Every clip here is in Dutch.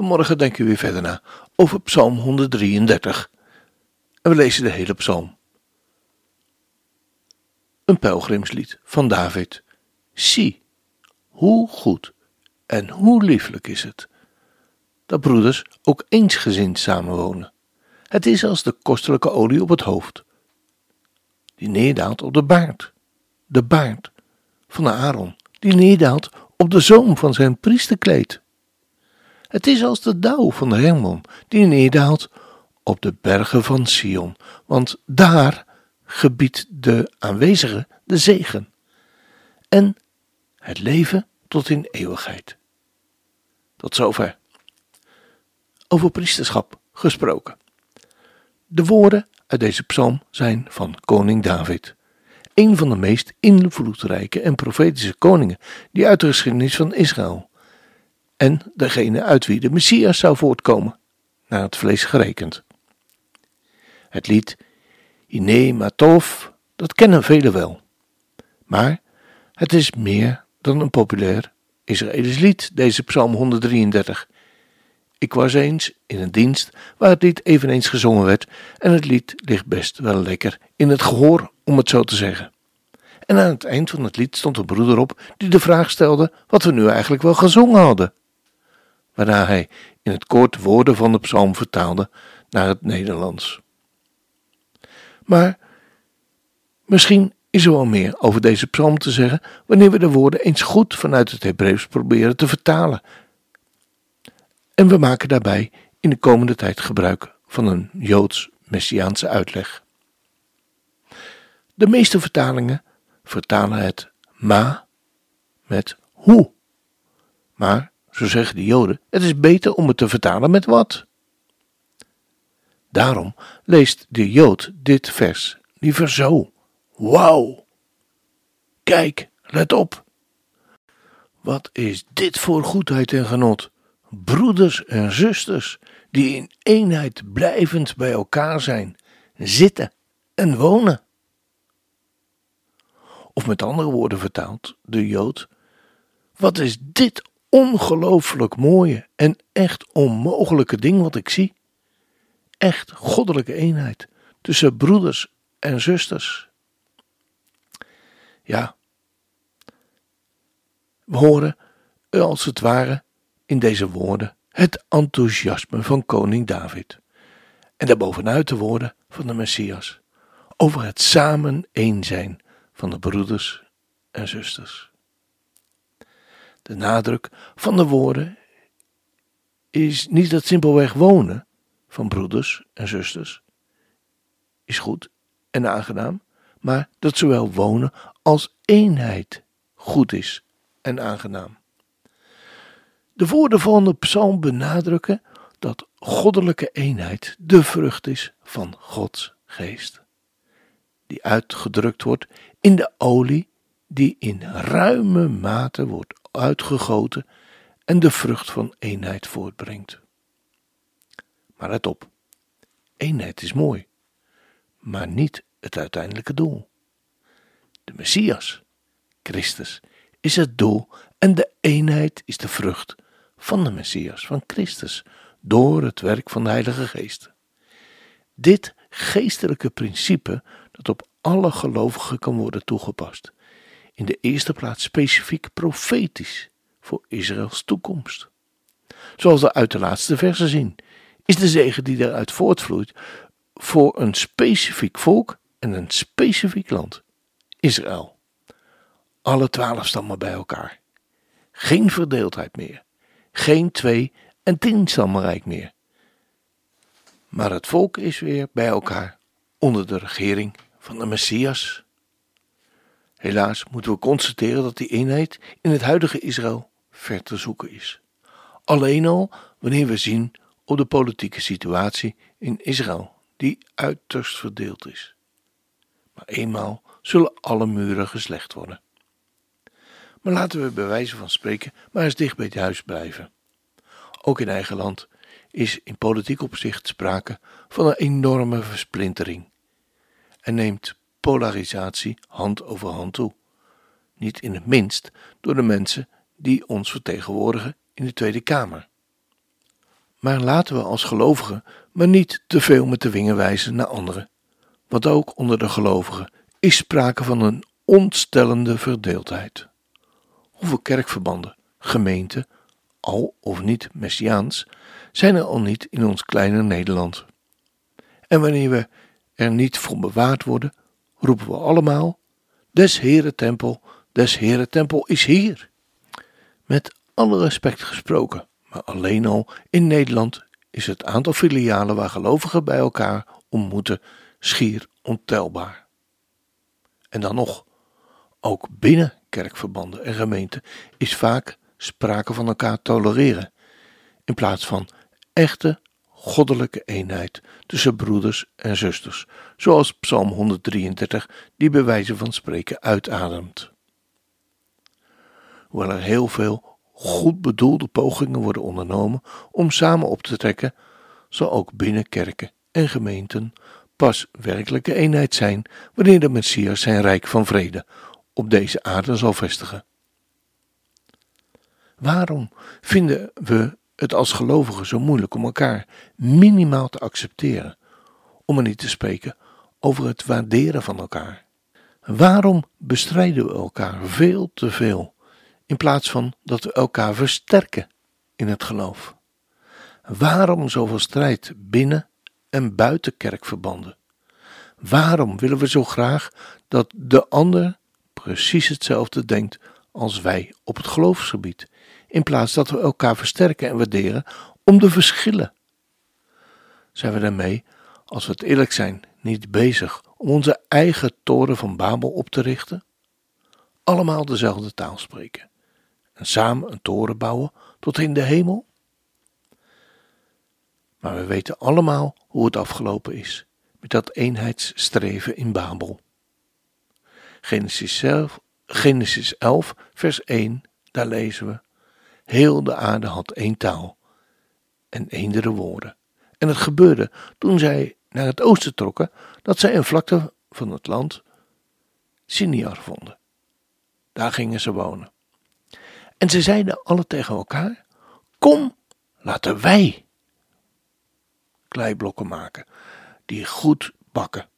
Vanmorgen denken we weer verder na over Psalm 133. En we lezen de hele psalm. Een pelgrimslied van David. Zie, hoe goed en hoe lieflijk is het dat broeders ook eensgezind samenwonen. Het is als de kostelijke olie op het hoofd, die neerdaalt op de baard, de baard van Aaron, die neerdaalt op de zoom van zijn priesterkleed. Het is als de dauw van de hemel die neerdaalt op de bergen van Sion, want daar gebiedt de aanwezige de zegen en het leven tot in eeuwigheid. Tot zover. Over priesterschap gesproken. De woorden uit deze psalm zijn van koning David, een van de meest invloedrijke en profetische koningen die uit de geschiedenis van Israël en degene uit wie de Messias zou voortkomen, naar het vlees gerekend. Het lied Ine Matov, dat kennen velen wel. Maar het is meer dan een populair Israëlisch lied, deze psalm 133. Ik was eens in een dienst waar het lied eveneens gezongen werd en het lied ligt best wel lekker in het gehoor, om het zo te zeggen. En aan het eind van het lied stond een broeder op die de vraag stelde wat we nu eigenlijk wel gezongen hadden waarna hij in het kort woorden van de psalm vertaalde naar het Nederlands. Maar misschien is er wel meer over deze psalm te zeggen wanneer we de woorden eens goed vanuit het Hebreeuws proberen te vertalen. En we maken daarbij in de komende tijd gebruik van een Joods-Messiaanse uitleg. De meeste vertalingen vertalen het ma met hoe. Maar zo zeggen de Joden, het is beter om het te vertalen met wat. Daarom leest de Jood dit vers liever zo. Wauw! Kijk, let op. Wat is dit voor goedheid en genot? Broeders en zusters die in eenheid blijvend bij elkaar zijn, zitten en wonen. Of met andere woorden vertaald, de Jood, wat is dit ongelooflijk mooie en echt onmogelijke ding wat ik zie. Echt goddelijke eenheid tussen broeders en zusters. Ja, we horen als het ware in deze woorden het enthousiasme van koning David. En daarbovenuit de woorden van de Messias over het samen één zijn van de broeders en zusters. De nadruk van de woorden is niet dat simpelweg wonen van broeders en zusters is goed en aangenaam, maar dat zowel wonen als eenheid goed is en aangenaam. De woorden van de psalm benadrukken dat goddelijke eenheid de vrucht is van Gods geest, die uitgedrukt wordt in de olie die in ruime mate wordt uitgegoten en de vrucht van eenheid voortbrengt. Maar let op, eenheid is mooi, maar niet het uiteindelijke doel. De Messias, Christus, is het doel en de eenheid is de vrucht van de Messias, van Christus, door het werk van de Heilige Geest. Dit geestelijke principe dat op alle gelovigen kan worden toegepast, in de eerste plaats specifiek profetisch voor Israëls toekomst. Zoals we uit de laatste versen zien, is de zegen die eruit voortvloeit voor een specifiek volk en een specifiek land, Israël. Alle twaalf stammen bij elkaar. Geen verdeeldheid meer. Geen twee en tien stammenrijk meer. Maar het volk is weer bij elkaar onder de regering van de Messias. Helaas moeten we constateren dat die eenheid in het huidige Israël ver te zoeken is. Alleen al wanneer we zien op de politieke situatie in Israël, die uiterst verdeeld is. Maar eenmaal zullen alle muren geslecht worden. Maar laten we bij wijze van spreken maar eens dicht bij het huis blijven. Ook in eigen land is in politiek opzicht sprake van een enorme versplintering en neemt polarisatie hand over hand toe. Niet in het minst door de mensen die ons vertegenwoordigen in de Tweede Kamer. Maar laten we als gelovigen maar niet te veel met de wingen wijzen naar anderen. Want ook onder de gelovigen is sprake van een ontstellende verdeeldheid. Hoeveel kerkverbanden, gemeenten, al of niet messiaans, zijn er al niet in ons kleine Nederland. En wanneer we er niet voor bewaard worden, roepen we allemaal: Des Heere Tempel, des Heere Tempel is hier. Met alle respect gesproken, maar alleen al in Nederland is het aantal filialen waar gelovigen bij elkaar ontmoeten schier ontelbaar. En dan nog, ook binnen kerkverbanden en gemeenten is vaak sprake van elkaar tolereren, in plaats van echte goddelijke eenheid tussen broeders en zusters, zoals Psalm 133 die bij wijze van spreken uitademt. Hoewel er heel veel goed bedoelde pogingen worden ondernomen om samen op te trekken, zal ook binnen kerken en gemeenten pas werkelijke eenheid zijn wanneer de Messias zijn rijk van vrede op deze aarde zal vestigen. Waarom vinden we het als gelovigen zo moeilijk om elkaar minimaal te accepteren, om er niet te spreken over het waarderen van elkaar? Waarom bestrijden we elkaar veel te veel in plaats van dat we elkaar versterken in het geloof? Waarom zoveel strijd binnen en buiten kerkverbanden? Waarom willen we zo graag dat de ander precies hetzelfde denkt als wij op het geloofsgebied, in plaats dat we elkaar versterken en waarderen om de verschillen? Zijn we daarmee, als we het eerlijk zijn, niet bezig om onze eigen toren van Babel op te richten? Allemaal dezelfde taal spreken en samen een toren bouwen tot in de hemel? Maar we weten allemaal hoe het afgelopen is met dat eenheidsstreven in Babel. Genesis, 11, Genesis 11, vers 1, daar lezen we: Heel de aarde had één taal en eendere woorden. En het gebeurde toen zij naar het oosten trokken, dat zij een vlakte van het land Siniar vonden. Daar gingen ze wonen. En ze zeiden alle tegen elkaar: Kom, laten wij kleiblokken maken, die goed bakken.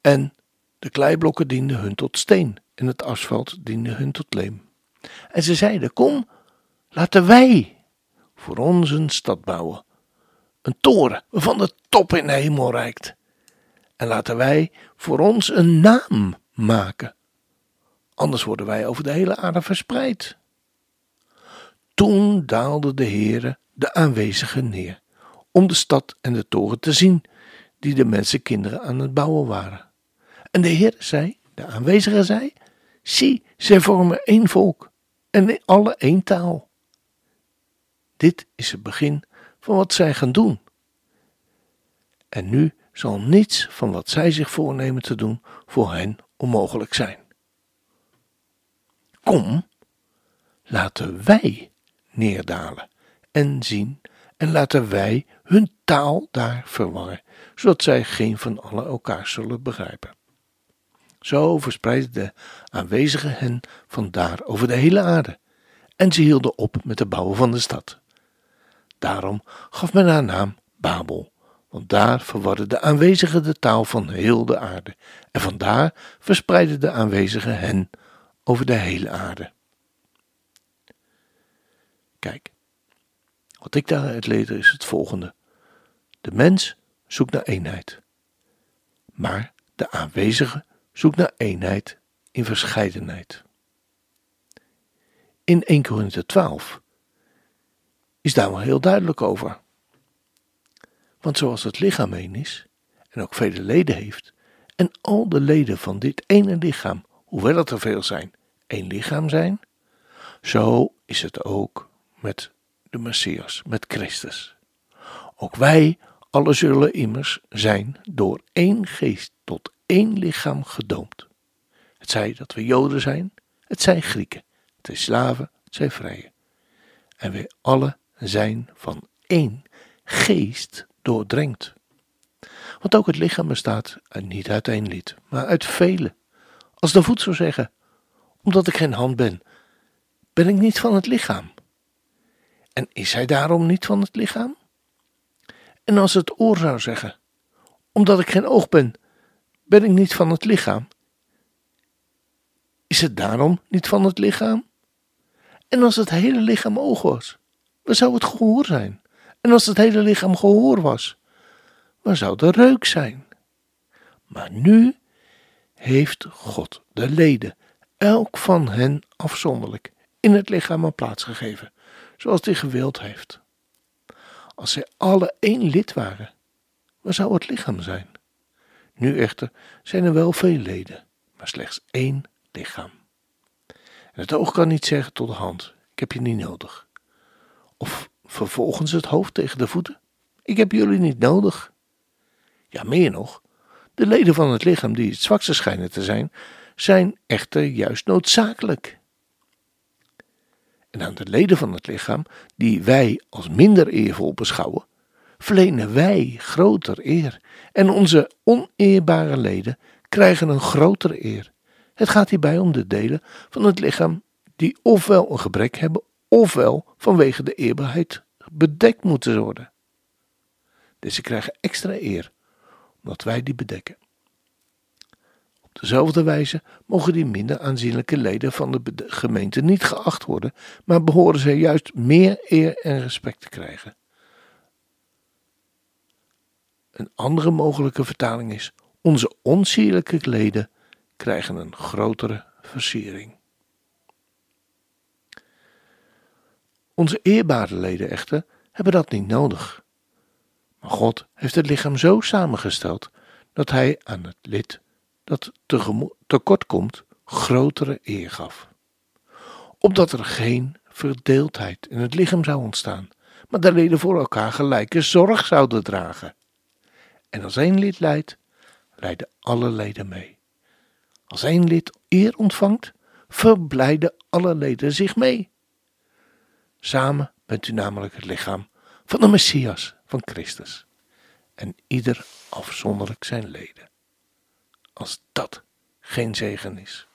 En de kleiblokken dienden hun tot steen en het asfalt diende hun tot leem. En ze zeiden: Kom, laten wij voor ons een stad bouwen. Een toren waarvan de top in de hemel reikt. En laten wij voor ons een naam maken. Anders worden wij over de hele aarde verspreid. Toen daalde de Heere de aanwezigen neer om de stad en de toren te zien die de mensenkinderen aan het bouwen waren. En de Heer zei, de aanwezige zei, zie, zij vormen één volk en alle één taal. Dit is het begin van wat zij gaan doen. En nu zal niets van wat zij zich voornemen te doen voor hen onmogelijk zijn. Kom, laten wij neerdalen en zien en laten wij hun taal daar verwarren, zodat zij geen van allen elkaar zullen begrijpen. Zo verspreidden de aanwezigen hen vandaar over de hele aarde, en ze hielden op met de bouwen van de stad. Daarom gaf men haar naam Babel, want daar verwarde de aanwezigen de taal van heel de aarde, en vandaar verspreidden de aanwezigen hen over de hele aarde. Kijk, wat ik daaruit leer is het volgende. De mens zoekt naar eenheid, maar de aanwezige zoekt naar eenheid in verscheidenheid. In 1 Korinthe 12 is daar wel heel duidelijk over. Want zoals het lichaam één is en ook vele leden heeft, en al de leden van dit ene lichaam, hoewel het er veel zijn, één lichaam zijn, zo is het ook met de Messias, met Christus. Ook wij alle zullen immers zijn door één geest tot één lichaam gedoomd. Het zij dat we Joden zijn, het zijn Grieken, het zijn slaven, het zijn vrije. En wij alle zijn van één geest doordrenkt. Want ook het lichaam bestaat niet uit één lid, maar uit vele. Als de voet zou zeggen, omdat ik geen hand ben, ben ik niet van het lichaam. En is hij daarom niet van het lichaam? En als het oor zou zeggen, omdat ik geen oog ben, ben ik niet van het lichaam. Is het daarom niet van het lichaam? En als het hele lichaam oog was, waar zou het gehoor zijn? En als het hele lichaam gehoor was, waar zou de reuk zijn? Maar nu heeft God de leden, elk van hen afzonderlijk, in het lichaam een plaats gegeven, zoals hij gewild heeft. Als zij alle één lid waren, waar zou het lichaam zijn? Nu echter zijn er wel veel leden, maar slechts één lichaam. En het oog kan niet zeggen tot de hand: Ik heb je niet nodig. Of vervolgens het hoofd tegen de voeten: Ik heb jullie niet nodig. Ja, meer nog, de leden van het lichaam die het zwakste schijnen te zijn, zijn echter juist noodzakelijk. En aan de leden van het lichaam, die wij als minder eervol beschouwen, verlenen wij groter eer. En onze oneerbare leden krijgen een grotere eer. Het gaat hierbij om de delen van het lichaam die ofwel een gebrek hebben, ofwel vanwege de eerbaarheid bedekt moeten worden. Deze krijgen extra eer, omdat wij die bedekken. Op dezelfde wijze mogen die minder aanzienlijke leden van de gemeente niet geacht worden, maar behoren zij juist meer eer en respect te krijgen. Een andere mogelijke vertaling is: onze onsierlijke leden krijgen een grotere versiering. Onze eerbare leden echter hebben dat niet nodig. Maar God heeft het lichaam zo samengesteld dat hij aan het lid dat tekort komt grotere eer gaf. Opdat er geen verdeeldheid in het lichaam zou ontstaan, maar de leden voor elkaar gelijke zorg zouden dragen. En als één lid lijdt, lijden alle leden mee. Als één lid eer ontvangt, verblijden alle leden zich mee. Samen bent u namelijk het lichaam van de Messias, van Christus. En ieder afzonderlijk zijn leden. Als dat geen zegen is.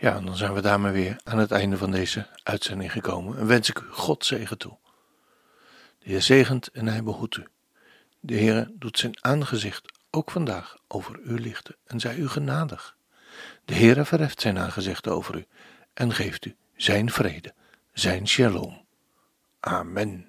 Ja, dan zijn we daarmee weer aan het einde van deze uitzending gekomen en wens ik u God zegen toe. De Heer zegent en hij behoedt u. De Heer doet zijn aangezicht ook vandaag over u lichten en zij u genadig. De Heer verheft zijn aangezicht over u en geeft u zijn vrede, zijn shalom. Amen.